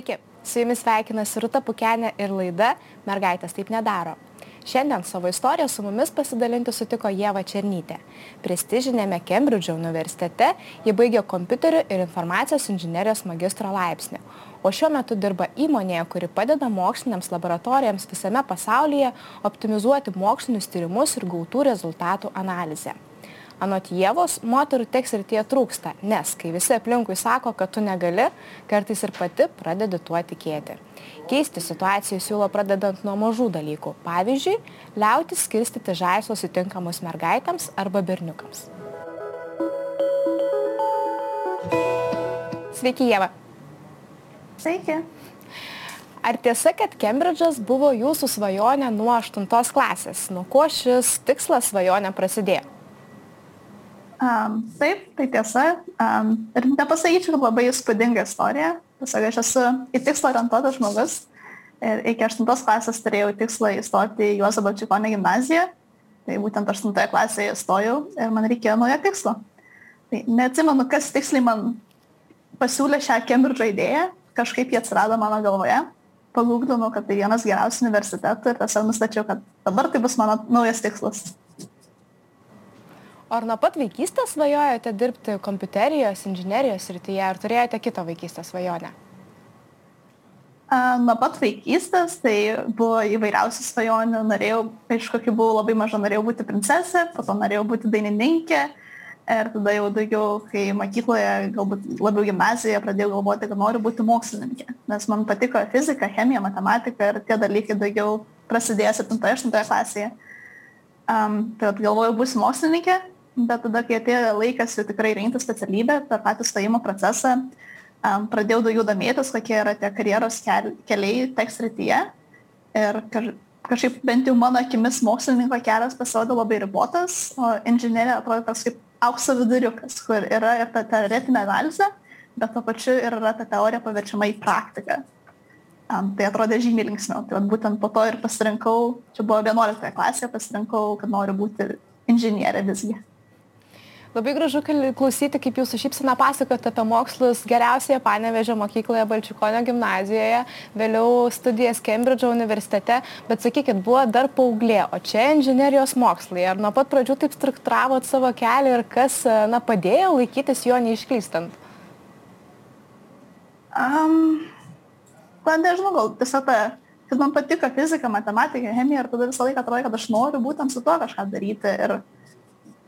Sveiki, su jumis sveikinasi Ruta Pukenė ir laida Mergaitės taip nedaro. Šiandien savo istoriją su mumis pasidalinti sutiko Jėva Černytė. Prestižinėme Kembridžo universitete ji baigė kompiuterių ir informacijos inžinerijos magistro laipsnį, o šiuo metu dirba įmonėje, kuri padeda moksliniams laboratorijams visame pasaulyje optimizuoti mokslinius tyrimus ir gautų rezultatų analizę. Anot Jėvos, moterų teks ir tie trūksta, nes kai visi aplinkui sako, kad tu negali, kartais ir pati pradedi tuo tikėti. Keisti situacijų siūlo pradedant nuo mažų dalykų. Pavyzdžiui, liauti skirstyti žaislus įtinkamus mergaitėms arba berniukams. Sveiki, Jėva. Sveiki. Ar tiesa, kad Kembridžas buvo jūsų svajonė nuo 8 klasės? Nuo ko šis tikslas svajonė prasidėjo? Um, taip, tai tiesa. Um, ir nepasakyčiau, kad labai įspūdinga istorija. Tiesiog aš esu į tikslą orientuotas žmogus. Ir iki 8 klasės turėjau tikslą įstoti į Juozo Balčikonę gimnaziją. Tai būtent 8 klasėje įstojau ir man reikėjo naujo tikslo. Tai neatsimenu, kas tiksliai man pasiūlė šią Cambridge idėją. Kažkaip jie atsirado mano galvoje. Pagūglinau, kad tai vienas geriausių universitetų ir tiesiog nustačiau, kad dabar tai bus mano naujas tikslas. Ar nuo pat vaikystės svajojote dirbti kompiuterijos, inžinerijos srityje, ar turėjote kitą vaikystės svajonę? Nuo pat vaikystės tai buvo įvairiausių svajonių. Norėjau, aišku, kai buvau labai maža, norėjau būti princesė, po to norėjau būti dainininkė. Ir tada jau daugiau, kai mokykloje, galbūt labiau gimnazijoje, pradėjau galvoti, kad noriu būti mokslininkė. Nes man patiko fizika, chemija, matematika ir tie dalykai daugiau prasidėjo 7-8 klasėje. Um, tai galvojau, būsiu mokslininkė, bet tada, kai atėjo laikas jau tikrai rinkti specialybę per patį stojimo procesą, um, pradėjau daugiau domėtis, kokie yra tie karjeros keliai tech srityje. Ir kažkaip bent jau mano akimis mokslininko kelias pasirodė labai ribotas, o inžinierija atrodo toks kaip aukso viduriukas, kur yra ir ta teoretinė analizė, bet to pačiu ir yra ta teorija paverčiama į praktiką. Um, tai atrodė žymiai linksmiau. Tai būtent po to ir pasirinkau, čia buvo 11 klasė, pasirinkau, kad noriu būti inžinierė visgi. Labai gražu klausyti, kaip jūsų šypsina pasakot apie mokslus geriausioje Panevežio mokykloje Balčikonio gimnazijoje, vėliau studijas Kembridžo universitete, bet sakykit, buvo dar paauglė, o čia inžinerijos mokslai. Ar nuo pat pradžių taip struktūravot savo kelią ir kas na, padėjo laikytis jo neišklystant? Um, man nežinau, gal tiesiog ta, kad man patiko fizika, matematika, chemija ir tada visą laiką atrodė, kad aš noriu būtent su tuo kažką daryti. Ir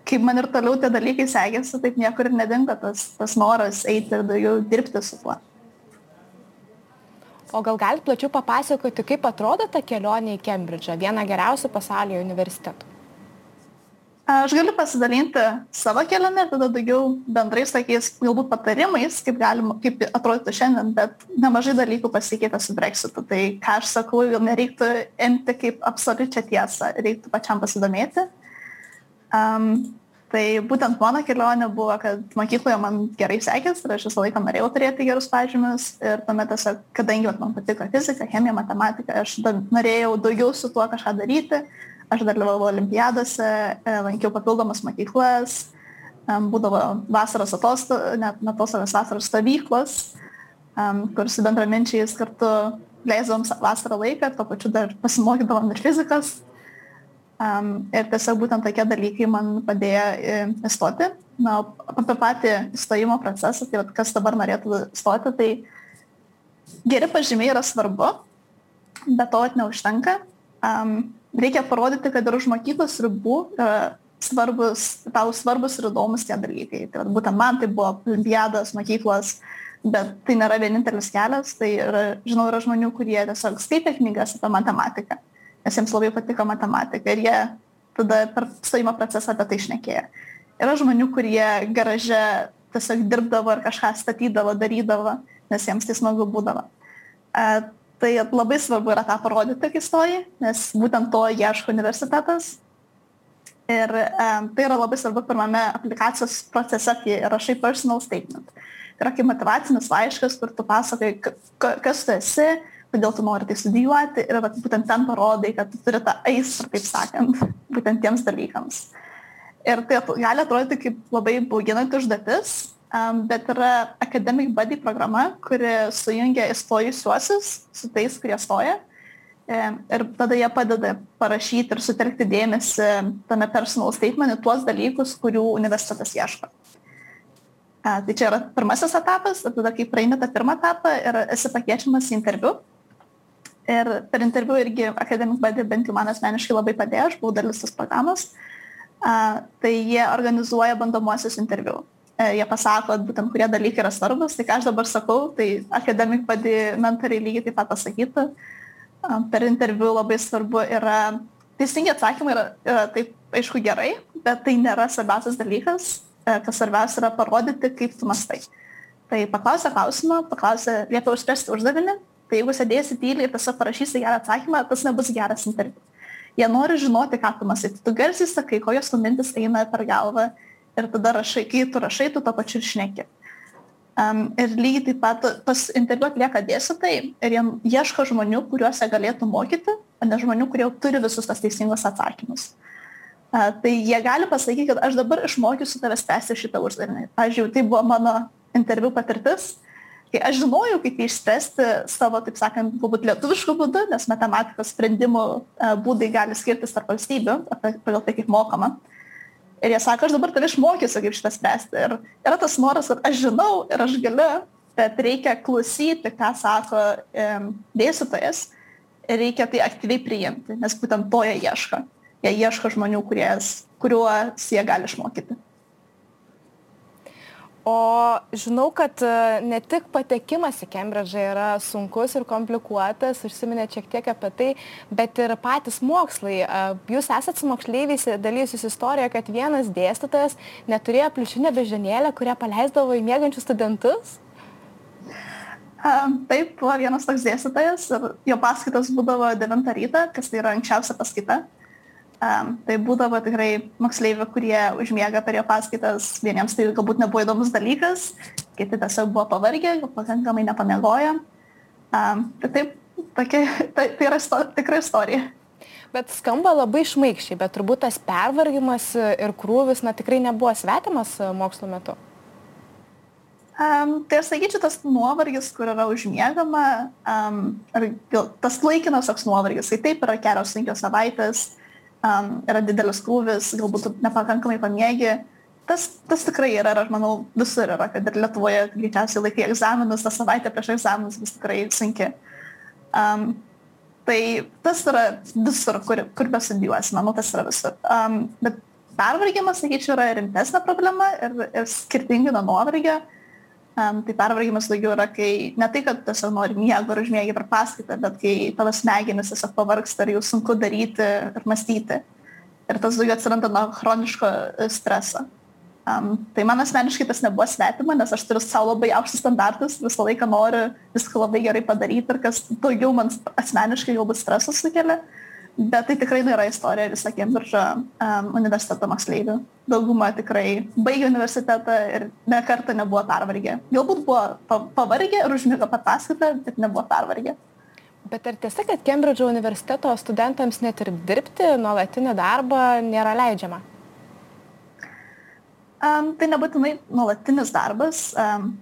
kaip man ir toliau tie dalykai sekėsi, taip niekur ir nedingo tas, tas noras eiti ir daugiau dirbti su tuo. O gal galite plačiau papasakoti, kaip atrodo ta kelionė į Kembridžą, vieną geriausių pasaulio universitetų? Aš galiu pasidalinti savo kelionę tada daugiau bendrais tokiais galbūt patarimais, kaip, galima, kaip atrodytų šiandien, bet nemažai dalykų pasikeitė su Brexitu. Tai ką aš sakau, gal nereiktų imti kaip absoliučią tiesą, reiktų pačiam pasidomėti. Um, tai būtent mano kelionė buvo, kad mokykloje man gerai sekėsi ir aš visą laiką norėjau turėti gerus pažymius ir tuomet tiesiog, kadangi man patiko fizika, chemija, matematika, aš norėjau daugiau su tuo kažką daryti, aš dalyvavau olimpiadose, e, lankiau papildomas mokyklas, būdavo vasaros atostogos, net atostogos vasaros stovyklos, kur su bendraminčiais kartu leisdavom vasarą laiką ir to pačiu dar pasimokydavom ir fizikos Um, ir tiesiog būtent tokie dalykai man padėjo e, įstoti. Na, apie patį įstojimo procesą, tai kas dabar norėtų stoti, tai geri pažymiai yra svarbu, bet to neužtenka. Um, reikia parodyti, kad ir už mokyklos ribų yra svarbus, tau svarbus ir įdomus tie dalykai. Tai būtent man tai buvo olimpiados, mokyklos, bet tai nėra vienintelis kelias. Tai yra, žinau, yra žmonių, kurie tiesiog skaitė knygas apie matematiką nes jiems labai patiko matematika ir jie tada per stojimo procesą apie tai išnekėjo. Yra žmonių, kurie garaže tiesiog dirbdavo ir kažką statydavo, darydavo, nes jiems tai smagu būdavo. E, tai labai svarbu yra tą parodyti, kai stoji, nes būtent to ieško universitetas. Ir e, tai yra labai svarbu pirmame aplikacijos procese, kai rašai personal statement. Tai yra kaip motivacinis laiškas, kur tu pasakai, kas tu esi, kodėl tu nori tai studijuoti ir vat, būtent ten parodai, kad tu turi tą aistrą, taip sakant, būtent tiems dalykams. Ir tai gali atrodyti kaip labai bauginanti užduotis, bet yra Academic Buddy programa, kuri sujungia įstojusiuosius su tais, kurie stoja. Ir tada jie padeda parašyti ir sutelkti dėmesį tame personal statemente tuos dalykus, kurių universitetas ieško. Tai čia yra pirmasis etapas, tada kai praeini tą pirmą etapą ir esi pakeičiamas į interviu. Ir per interviu irgi Academic Buddy bent jau man asmeniškai labai padėjo, aš buvau dalis tos programos. Tai jie organizuoja bandomuosius interviu. E, jie pasako, būtent kurie dalykai yra svarbus. Tai ką aš dabar sakau, tai Academic Buddy mentoriai lygiai taip pat pasakytų. Per interviu labai svarbu yra, teisingi atsakymai yra, yra taip aišku gerai, bet tai nėra svarbiausias dalykas E, kas svarbiausia yra parodyti, kaip tu mastai. Tai paklausė klausimą, paklausė, liepia užspręsti uždavinį, tai jeigu sėdėsi tyliai ir tiesiog parašysi gerą atsakymą, tas nebus geras interviu. Jie nori žinoti, ką tu masai. Tu garsiai sakai, kokios tu mintis eina per galvą ir tada rašai, kai tu rašai, tu to pačiu ir šneki. Um, ir lygiai taip pat pas interviu atlieka dėstytojai ir jie ieško žmonių, kuriuos jie galėtų mokyti, o ne žmonių, kurie jau turi visus tas teisingus atsakymus. Tai jie gali pasakyti, kad aš dabar išmokysiu tave spręsti šitą uždavinį. Pavyzdžiui, tai buvo mano interviu patirtis, kai aš žinojau, kaip išspręsti savo, taip sakant, galbūt lietuviškų būdų, nes matematikos sprendimų būdai gali skirtis tarp valstybių, pagal tai kaip mokama. Ir jie sako, aš dabar tave išmokysiu, kaip šitą spręsti. Ir yra tas noras, kad aš žinau ir aš galiu, bet reikia klausyti, ką sako e, dėstytojas ir reikia tai aktyviai priimti, nes būtent to jie ieško jie ieško žmonių, kuriuos jie gali išmokyti. O žinau, kad e, ne tik patekimas į Kembridžą yra sunkus ir komplikuotas, užsiminėte šiek tiek apie tai, bet ir patys mokslai. E, jūs esate su moksleiviais dalyjusius istoriją, kad vienas dėstytojas neturėjo pliušinę bežinėlę, kurią paleisdavo į mėgančius studentus? Taip, buvo vienas toks dėstytojas ir jo paskaitos būdavo 9 ryto, kas tai yra anksčiausia paskaita. Um, tai būdavo tikrai moksleivių, kurie užmiega per jo paskaitas, vieniems tai galbūt nebuvo įdomus dalykas, kiti tiesiog buvo pavargę, pakankamai nepamiegoję. Um, tai taip, tokia, tai, tai yra sto, tikra istorija. Bet skamba labai šmaikščiai, bet turbūt tas pervargimas ir krūvis, na tikrai nebuvo svetimas mokslo metu. Um, tai aš sakyčiau, tas nuovargis, kur yra užmiegama, um, ar tas laikinas toks nuovargis, tai taip yra kelios sunkios savaitės, um, yra didelis krūvis, galbūt nepakankamai pamiegi. Tas, tas tikrai yra ir aš manau visur yra, kad ir Lietuvoje greičiausiai laikai egzaminus, tą savaitę prieš egzaminus bus tikrai sunki. Um, tai tas yra visur, kur, kur bestudijuosi, manau, tas yra visur. Um, bet pervargimas, sakyčiau, yra rimtesnė problema ir, ir skirtingai nuo nuovargio. Um, tai pervargimas daugiau yra, kai ne tai, kad tiesiog nori miego ar užmiegi per paskaitą, bet kai tavo smegenis tiesiog pavargsta ir jau sunku daryti ir mąstyti. Ir tas daugiau atsiranda nuo chroniško e, streso. Um, tai man asmeniškai tas nebuvo svetima, nes aš turiu savo labai aukštus standartus, visą laiką noriu viską labai gerai padaryti ir kas daugiau man asmeniškai galbūt streso sukelia. Bet tai tikrai nėra istorija visą Kembridžo um, universiteto moksleivių. Dauguma tikrai baigė universitetą ir ne kartą nebuvo pervargę. Galbūt buvo pavargę ir užmigo pat paskaitą, bet nebuvo pervargę. Bet ar tiesa, kad Kembridžo universiteto studentams net ir dirbti nuolatinį darbą nėra leidžiama? Um, tai nebūtinai nuolatinis darbas. Um,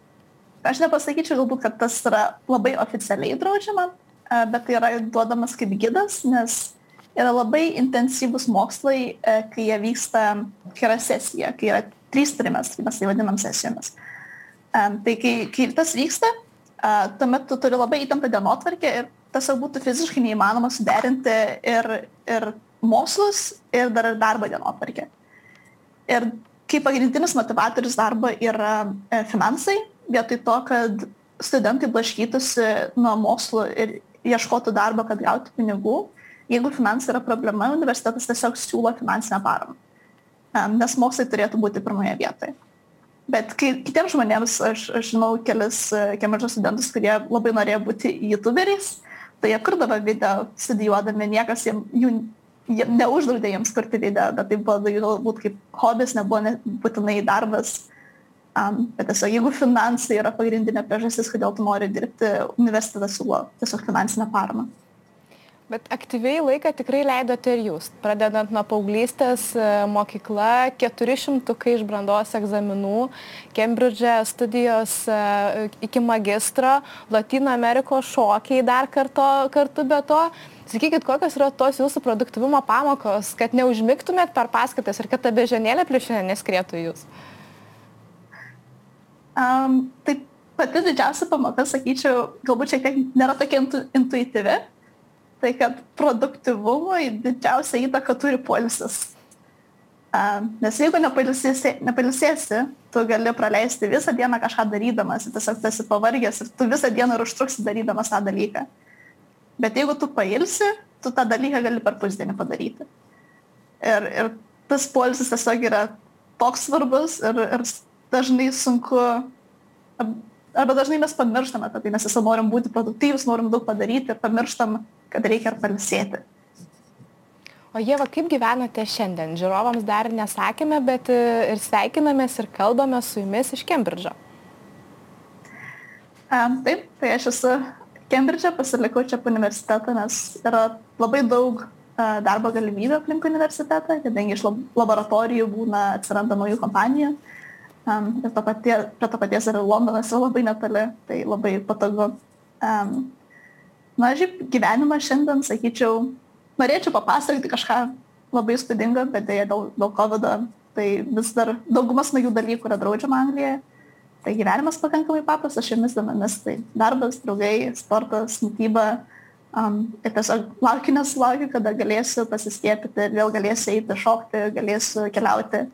aš nepasakyčiau galbūt, kad tas yra labai oficialiai draudžiama, uh, bet tai yra duodamas kaip gidas, nes yra labai intensyvūs mokslai, e, kai jie vyksta, kai yra sesija, kai yra trys trimestrai, mes tai vadinam sesijomis. Tai kai, kai tas vyksta, tuomet tu turi labai įtemptą dienotvarkę ir tiesiog būtų fiziškai neįmanoma suderinti ir, ir mokslus, ir dar ir darbo dienotvarkę. Ir kaip pagrindinis motivatorius darbo yra e, finansai, vietoj to, kad studentai blaškytųsi nuo mokslo ir ieškotų darbo, kad gauti pinigų, jeigu finansai yra problema, universitetas tiesiog siūlo finansinę paramą, nes mokslai turėtų būti pirmoje vietoje. Bet kai, kitiems žmonėms, aš, aš žinau kelis Kembridžo studentus, kurie labai norėjo būti youtuberiais, tai jie kurdavo video studijuodami, niekas jiem, jų jie neuždraudė jiems kurti video, bet tai buvo galbūt kaip hobis, nebuvo ne, būtinai darbas. Um, bet tiesiog, jeigu finansai yra pagrindinė priežastis, kodėl tu nori dirbti, universitetas siūlo tiesiog finansinę paramą. Bet aktyviai laiką tikrai leidote ir jūs, pradedant nuo paauglystės e, mokykla, 400 iš brandos egzaminų, Kembridže studijos e, iki magistro, Latino Amerikos šokiai dar karto, kartu be to. Sakykit, kokios yra tos jūsų produktivumo pamokos, kad neužmigtumėt per paskaitas ir kad ta bežionėlė pliušinė neskrėtų jūs? Um, tai pati didžiausia pamoka, sakyčiau, galbūt šiek tiek nėra tokia intu, intuityvi, tai kad produktivumui didžiausią įtaką turi poilsis. Nes jeigu nepalisėsi, nepalisėsi, tu gali praleisti visą dieną kažką darydamas, tiesiog esi pavargęs ir tu visą dieną ir užtruksi darydamas tą dalyką. Bet jeigu tu pailsi, tu tą dalyką gali per pusdienį padaryti. Ir, ir tas polisis tiesiog yra toks svarbus ir, ir dažnai sunku, arba dažnai mes pamirštame apie tai, mes tiesiog norim būti produktyvus, norim daug padaryti ir pamirštam kad reikia ir palisėti. O Jėva, kaip gyvenate šiandien? Žiūrovams dar nesakėme, bet e, ir sveikinamės ir kalbame su jumis iš Kembridžo. Taip, tai aš esu Kembridže, pasilikau čia po universitetą, nes yra labai daug darbo galimybių aplink universitetą, kadangi iš laboratorijų būna atsiranda naujų kompanijų. Um, ir to patie, prie to paties ir Londonas yra labai netoli, tai labai patogu. Um, na šiaip gyvenimas šiandien sakyčiau norėčiau papasakoti kažką labai įspūdingo bet deja dėl dėl kovido tai vis dar dauguma smagių dalykų yra draudžiama anglijoje. Tai gyvenimas pakankamai paprastas šiomis dienomis tai darbas draugai sportas mityba um, ir tiesiog laukiu nesulaukiu kada galėsiu pasiskiepyti vėl galėsiu eiti šokti galėsiu keliauti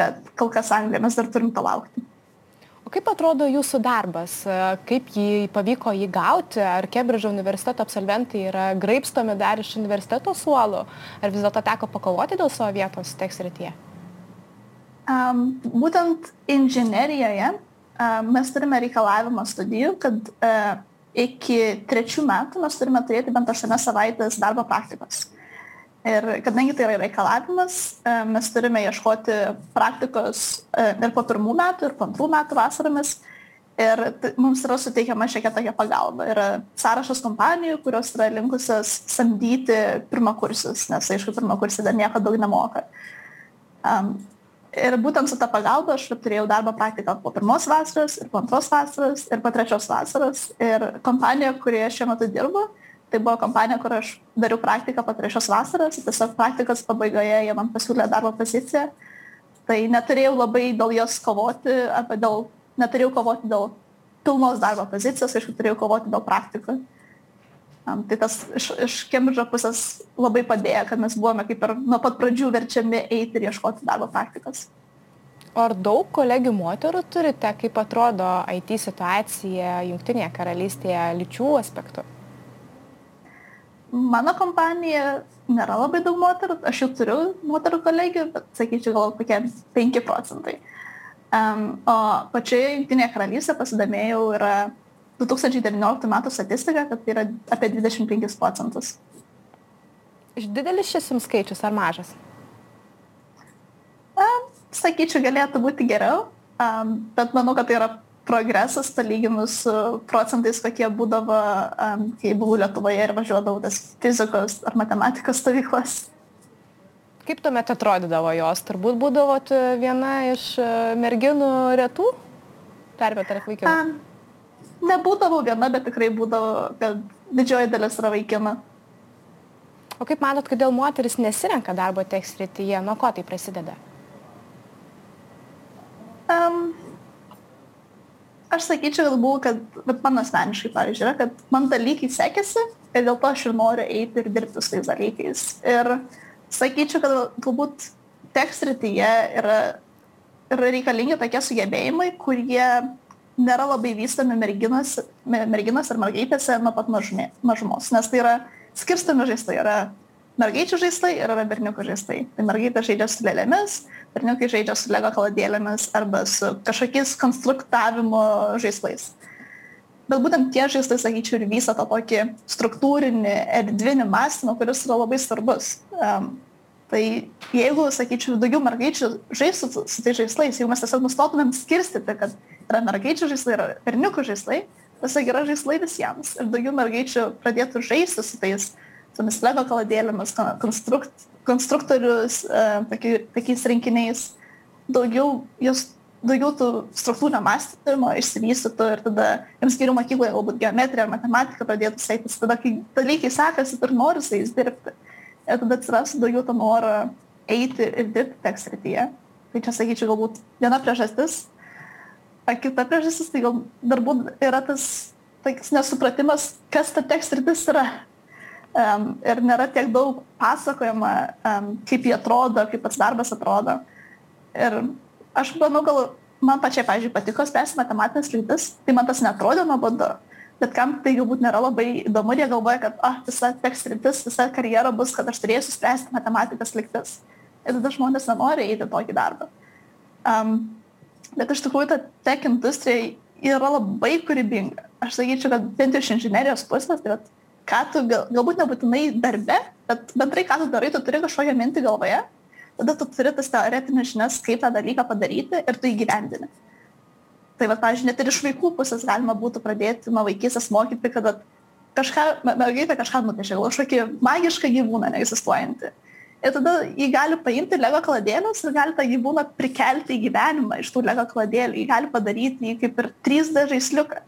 bet kol kas anglijoje mes dar turim to laukti kaip atrodo jūsų darbas? Kaip jį pavyko jį gauti? Ar kembridžo universiteto absolventai yra graibstomi dar iš universiteto suolų ar vis dėlto teko pakovoti dėl savo vietos tech srityje? Um, būtent inžinerijoje uh, mes turime reikalavimą studijų, kad uh, iki trečių metų mes turime turėti bent aštuonias savaitės darbo praktikos. Ir kadangi tai yra reikalavimas, e, mes turime ieškoti praktikos e, ir po pirmų metų, ir po antrų metų vasaromis. Ir mums yra suteikiama šiek tiek tokia pagalba. Yra sąrašas kompanijų, kurios yra linkusios samdyti pirmakursius, nes, aišku, pirmakursiai dar nieko daug nemoka. Um, ir būtent su ta pagalba aš turėjau darbo praktiką po pirmos vasaros, ir po antros vasaros, ir po trečios vasaros. Ir kompanija, kurioje šiuo metu dirbu, uh, tai buvo kompanija, kur aš dariau praktiką po trečios vasaros, tiesiog praktikos pabaigoje jie man pasiūlė darbo poziciją. Tai neturėjau labai dėl jos kovoti, arba dėl, neturėjau kovoti dėl pilnos darbo pozicijos, aišku, turėjau kovoti dėl praktikų. Um, tai tas iš, iš Kembridžo pusės labai padėjo, kad mes buvome kaip ir nuo pat pradžių verčiami eiti ir ieškoti darbo praktikos. Ar daug kolegių moterų turite, kaip atrodo IT situacija Junktinėje karalystėje lyčių aspektų? Mano kompanija nėra labai daug moterų, aš jau turiu moterų kolegių, bet sakyčiau gal kokie 5 procentai. Um, o pačioje Junktinėje karalystėje pasidomėjau yra 2019 metų statistika, kad tai yra apie 25 procentus. Didelis šis jums skaičius ar mažas? Um, sakyčiau, galėtų būti geriau, um, bet manau, kad tai yra progresas palyginus su procentais, kokie būdavo, um, kai buvau Lietuvoje ir važiuodavau tas fizikos ar matematikos stovyklas. Kaip tuomet atrodydavo jos? Turbūt būdavot viena iš e, merginų retų tarpė tarp vaikinų? Um, nebūdavau viena, bet tikrai būdavo, kad didžioji dalis yra vaikina. O kaip manot, kodėl moteris nesirenka darbo tech srityje? Nuo ko tai prasideda? Um, aš sakyčiau galbūt, kad, bet man asmeniškai, pavyzdžiui, yra, kad man dalykai sekėsi ir dėl to aš ir noriu eiti ir dirbti su tais dalykais. Ir sakyčiau, kad galbūt tekst rytyje yra, yra reikalingi tokie sugebėjimai, kurie nėra labai vystomi merginos, merginos ir mergaitėse nuo pat mažumė, mažumos, nes tai yra skirstomi žaislai, yra mergaičių žaislai ir yra berniukų žaislai. Tai mergaitė žaidžia su lėlėmis, berniukai žaidžia su lego kaladėlėmis arba su kažkokiais konstruktavimo žaislais. Bet būtent tie žaislai, sakyčiau, ir vysto tą tokį struktūrinį, erdvinį mąstymą, kuris yra labai svarbus. Um, tai jeigu, sakyčiau, daugiau mergaičių žaistų su, su tais žaislais, jeigu mes tiesiog nustotumėm skirstyti, kad yra mergaičių žaislai, yra berniukų žaislai, tiesiog yra žaislai visiems ir daugiau mergaičių pradėtų žaisti su tais tomis lego kaladėlėmis, konstrukt, konstruktorius, tokiai, tokiais rinkiniais, daugiau jos daugiau tų struktūrinio mąstymo išsivystytų ir tada jiems geriau mokykloje galbūt geometrija ar matematika pradėtų sektis, tada kai dalykai sekasi ir nori su jais dirbti. Ir tada atsirastų daugiau to noro eiti ir dirbti teks rytyje. Tai čia sakyčiau galbūt viena priežastis. O kita priežastis tai gal darbūt yra tas toks nesupratimas, kas ta teks rytis yra. Um, ir nėra tiek daug pasakojama, um, kaip jie atrodo, kaip pats darbas atrodo. Ir aš manau, gal man pačiai, pavyzdžiui, patiko spręsti matematinės lytis, tai man tas netrodė nuobodu. Bet kam tai galbūt nėra labai įdomu, jie galvoja, kad oh, visa teks rytis, visa karjera bus, kad aš turėsiu spręsti matematikos lygtis. Ir tada žmonės nenori eiti tokį darbą. Um, bet iš tikrųjų ta tech industrija yra labai kūrybinga. Aš sakyčiau, kad bent iš inžinerijos pusės, tai ką tu gal, galbūt nebūtinai darbe, bet bendrai ką tu darai, tu turi kažkokią mintį galvoje tada tu turi tas teoretinės žinias, kaip tą dalyką padaryti ir tu įgyvendini. Tai va, pavyzdžiui, net ir iš vaikų pusės galima būtų pradėti nuo vaikystės mokyti, kad kažką, mergaitė kažką nupiešė, kažkokį magišką gyvūną neegzistuojantį. Ir tada jį gali paimti lego kladėlius ir gali tą gyvūną prikelti į gyvenimą iš tų lego kladėlių. Jį gali padaryti jį kaip ir 3D žaisliuką.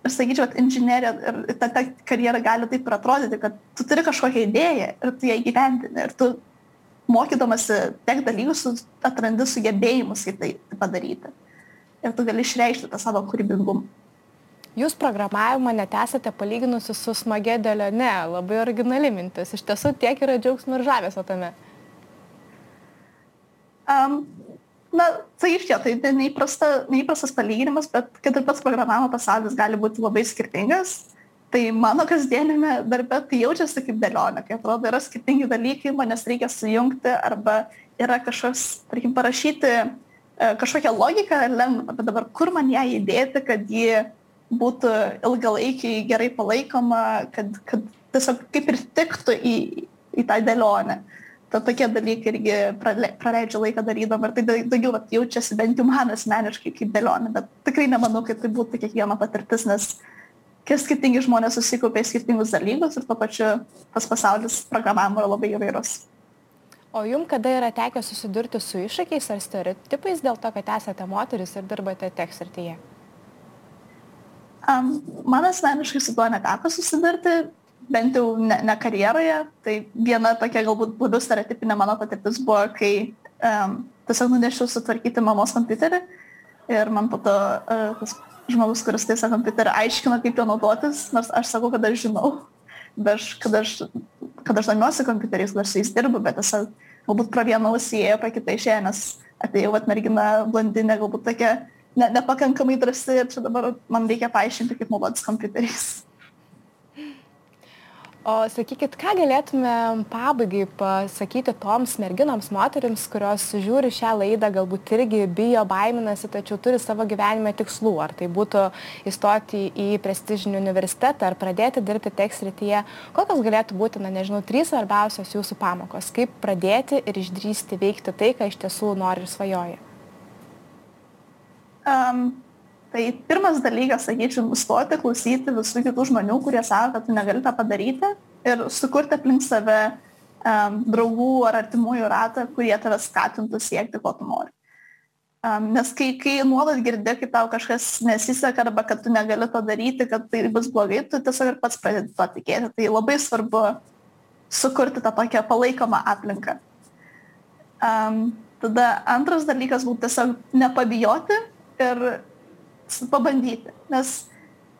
Ir sakyčiau, kad inžinierija ir ta, ta karjera gali taip ir atrodyti, kad tu turi kažkokią idėją ir tu ją įgyvendini. Ir tu mokydamasi tiek dalykus atrandi sugebėjimus, kaip tai padaryti. Ir tu gali išreikšti tą savo kūrybingumą. Jūs programavimą net esate palyginusi su smagia dėlione, labai originali mintis. Iš tiesų tiek yra džiaugsmo ir žavesio tame. Um, na, tai iš čia, tai neįprasta, neįprastas palyginimas, bet kad ir pats programavimo pasaulis gali būti labai skirtingas tai mano kasdienime darbe tai jaučiasi kaip dėlionė, kai atrodo yra skirtingi dalykai, manęs reikia sujungti arba yra kažkoks, tarkim, parašyti e, kažkokią logiką lengva, bet dabar kur man ją įdėti, kad ji būtų ilgalaikiai gerai palaikoma, kad, kad tiesiog kaip ir tiktų į, į tą dėlionę. Tad tokie dalykai irgi praleidžia laiką darydama ir tai daugiau vat, jaučiasi bent jau man asmeniškai kaip dėlionė, bet tikrai nemanau, kad tai būtų kiekvieno patirtis, nes kai skirtingi žmonės susikaupia skirtingus dalykus ir tuo pačiu tas pasaulis programavimo yra labai įvairus. O jum kada yra tekę susidurti su iššūkiais ar stereotipais dėl to, kad esate moteris ir dirbate tech srityje? Um, man asmeniškai su tuo neteko susidurti, bent jau ne, ne karjeroje. Tai viena tokia galbūt labiau stereotipinė mano patirtis buvo, kai um, tiesiog nunešiau sutvarkyti mamos kompiuterį ir man po to uh, tas žmogus, kuris tiesiog kompiuterį aiškina, kaip jo naudotis, nors aš sakau, kad aš žinau, bet aš, kad aš, kad aš domiuosi kompiuteriais, kad aš su jais dirbu, bet tiesiog galbūt pro vieną ausį ėjo, pro kitą išėjo, nes atėjau, at mergina blondinė, galbūt tokia ne, nepakankamai drąsi ir čia dabar man reikia paaiškinti, kaip naudotis kompiuteriais. O sakykit, ką galėtume pabaigai pasakyti toms merginoms, moteriams, kurios žiūri šią laidą, galbūt irgi bijo, baiminasi, tačiau turi savo gyvenime tikslų, ar tai būtų įstoti į prestižinį universitetą, ar pradėti dirbti teksrityje, kokios galėtų būti, na nežinau, trys svarbiausios jūsų pamokos, kaip pradėti ir išdrysti veikti tai, ką iš tiesų nori ir svajoja. Um, Tai pirmas dalykas, sakyčiau, nustoti klausyti visų kitų žmonių, kurie sako, kad tu negali tą padaryti ir sukurti aplink save um, draugų ar artimųjų ratą, kurie tave skatintų siekti, ko tu nori. Um, nes kai, kai nuolat girdi, kai tau kažkas nesiseka arba kad tu negali to daryti, kad tai bus blogai, tu tiesiog ir pats pradedi to tikėti. Tai labai svarbu sukurti tą tokią palaikomą aplinką. Um, tada antras dalykas būtų tiesiog nepabijoti ir pabandyti. Nes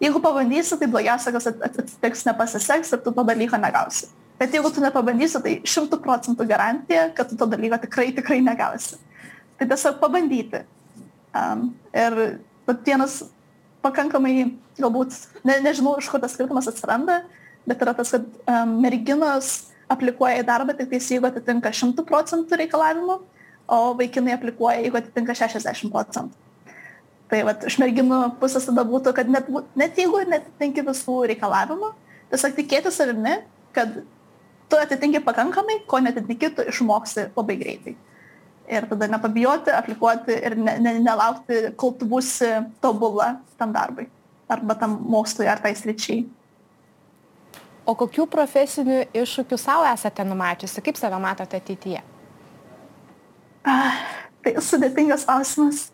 jeigu pabandysi, tai blogiausia, kas atsitiks, nepasiseks ir tu to dalyko negausi. Bet jeigu tu nepabandysi, tai šimtų procentų garantija, kad tu to dalyko tikrai, tikrai negausi. Tai tiesiog pabandyti. Um, ir vienas pakankamai, galbūt, ne, nežinau, iš kur tas skirtumas atsiranda, bet yra tas, kad um, merginos aplikuoja į darbą tik tais, jeigu atitinka 100 procentų reikalavimų, o vaikinai aplikuoja, jeigu atitinka 60 procentų. Tai vat, iš merginų pusės tada būtų, kad net, net jeigu netitinki visų reikalavimų, tiesiog tikėti savimi, kad tu atitinki pakankamai, ko netitinki, tu išmoksi labai greitai. Ir tada nepabijoti, aplikuoti ir ne, ne, nelaukti, kol tu būsi tobula tam darbui arba tam mokslui ar tai sričiai. O kokių profesinių iššūkių savo esate numačiusi, kaip save matote ateityje? Ah, tai sudėtingas klausimas.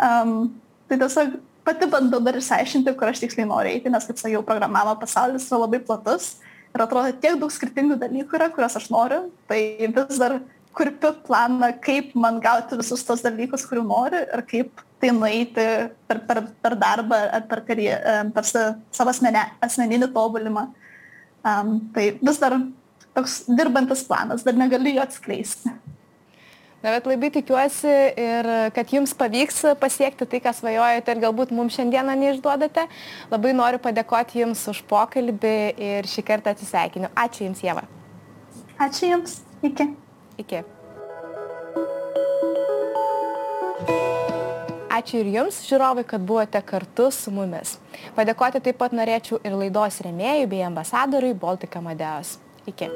Um, tai tiesiog pati bandau dar išsiaiškinti, kur aš tiksliai noriu eiti, nes, kaip sakiau, programavimo pasaulis yra labai platus ir atrodo tiek daug skirtingų dalykų yra, kuriuos aš noriu, tai vis dar kurpiu planą, kaip man gauti visus tos dalykus, kurių noriu ir kaip tai nueiti per, per, per darbą ar per, karjer, per savo asmenę, asmeninį tobulimą. Um, tai vis dar toks dirbantis planas, dar negaliu jo atskleisti. Na, bet labai tikiuosi ir kad jums pavyks pasiekti tai, ką svajojate ir galbūt mums šiandieną neišduodate. Labai noriu padėkoti jums už pokalbį ir šį kartą atsisveikinu. Ačiū jums, Jėva. Ačiū jums. Iki. Iki. Ačiū ir jums, žiūrovai, kad buvote kartu su mumis. Padėkoti taip pat norėčiau ir laidos remėjui bei ambasadoriui Baltika Madeos. Iki.